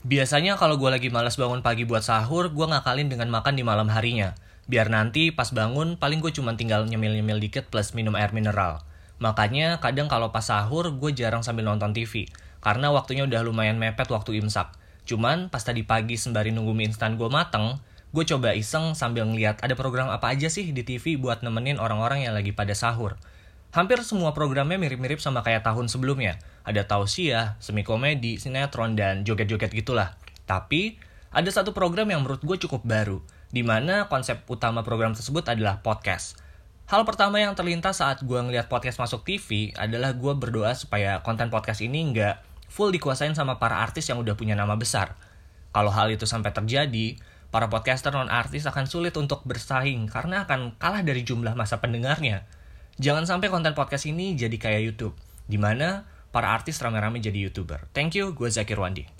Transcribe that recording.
Biasanya kalau gue lagi malas bangun pagi buat sahur, gue ngakalin dengan makan di malam harinya. Biar nanti pas bangun, paling gue cuma tinggal nyemil-nyemil dikit plus minum air mineral. Makanya kadang kalau pas sahur, gue jarang sambil nonton TV. Karena waktunya udah lumayan mepet waktu imsak. Cuman pas tadi pagi sembari nunggu mie instan gue mateng, gue coba iseng sambil ngeliat ada program apa aja sih di TV buat nemenin orang-orang yang lagi pada sahur. Hampir semua programnya mirip-mirip sama kayak tahun sebelumnya. Ada tausiah, semi komedi, sinetron, dan joget-joget gitulah. Tapi, ada satu program yang menurut gue cukup baru, di mana konsep utama program tersebut adalah podcast. Hal pertama yang terlintas saat gue ngeliat podcast masuk TV adalah gue berdoa supaya konten podcast ini nggak full dikuasain sama para artis yang udah punya nama besar. Kalau hal itu sampai terjadi, para podcaster non-artis akan sulit untuk bersaing karena akan kalah dari jumlah masa pendengarnya. Jangan sampai konten podcast ini jadi kayak YouTube, di mana para artis rame-rame jadi YouTuber. Thank you, gue Zakir Wandi.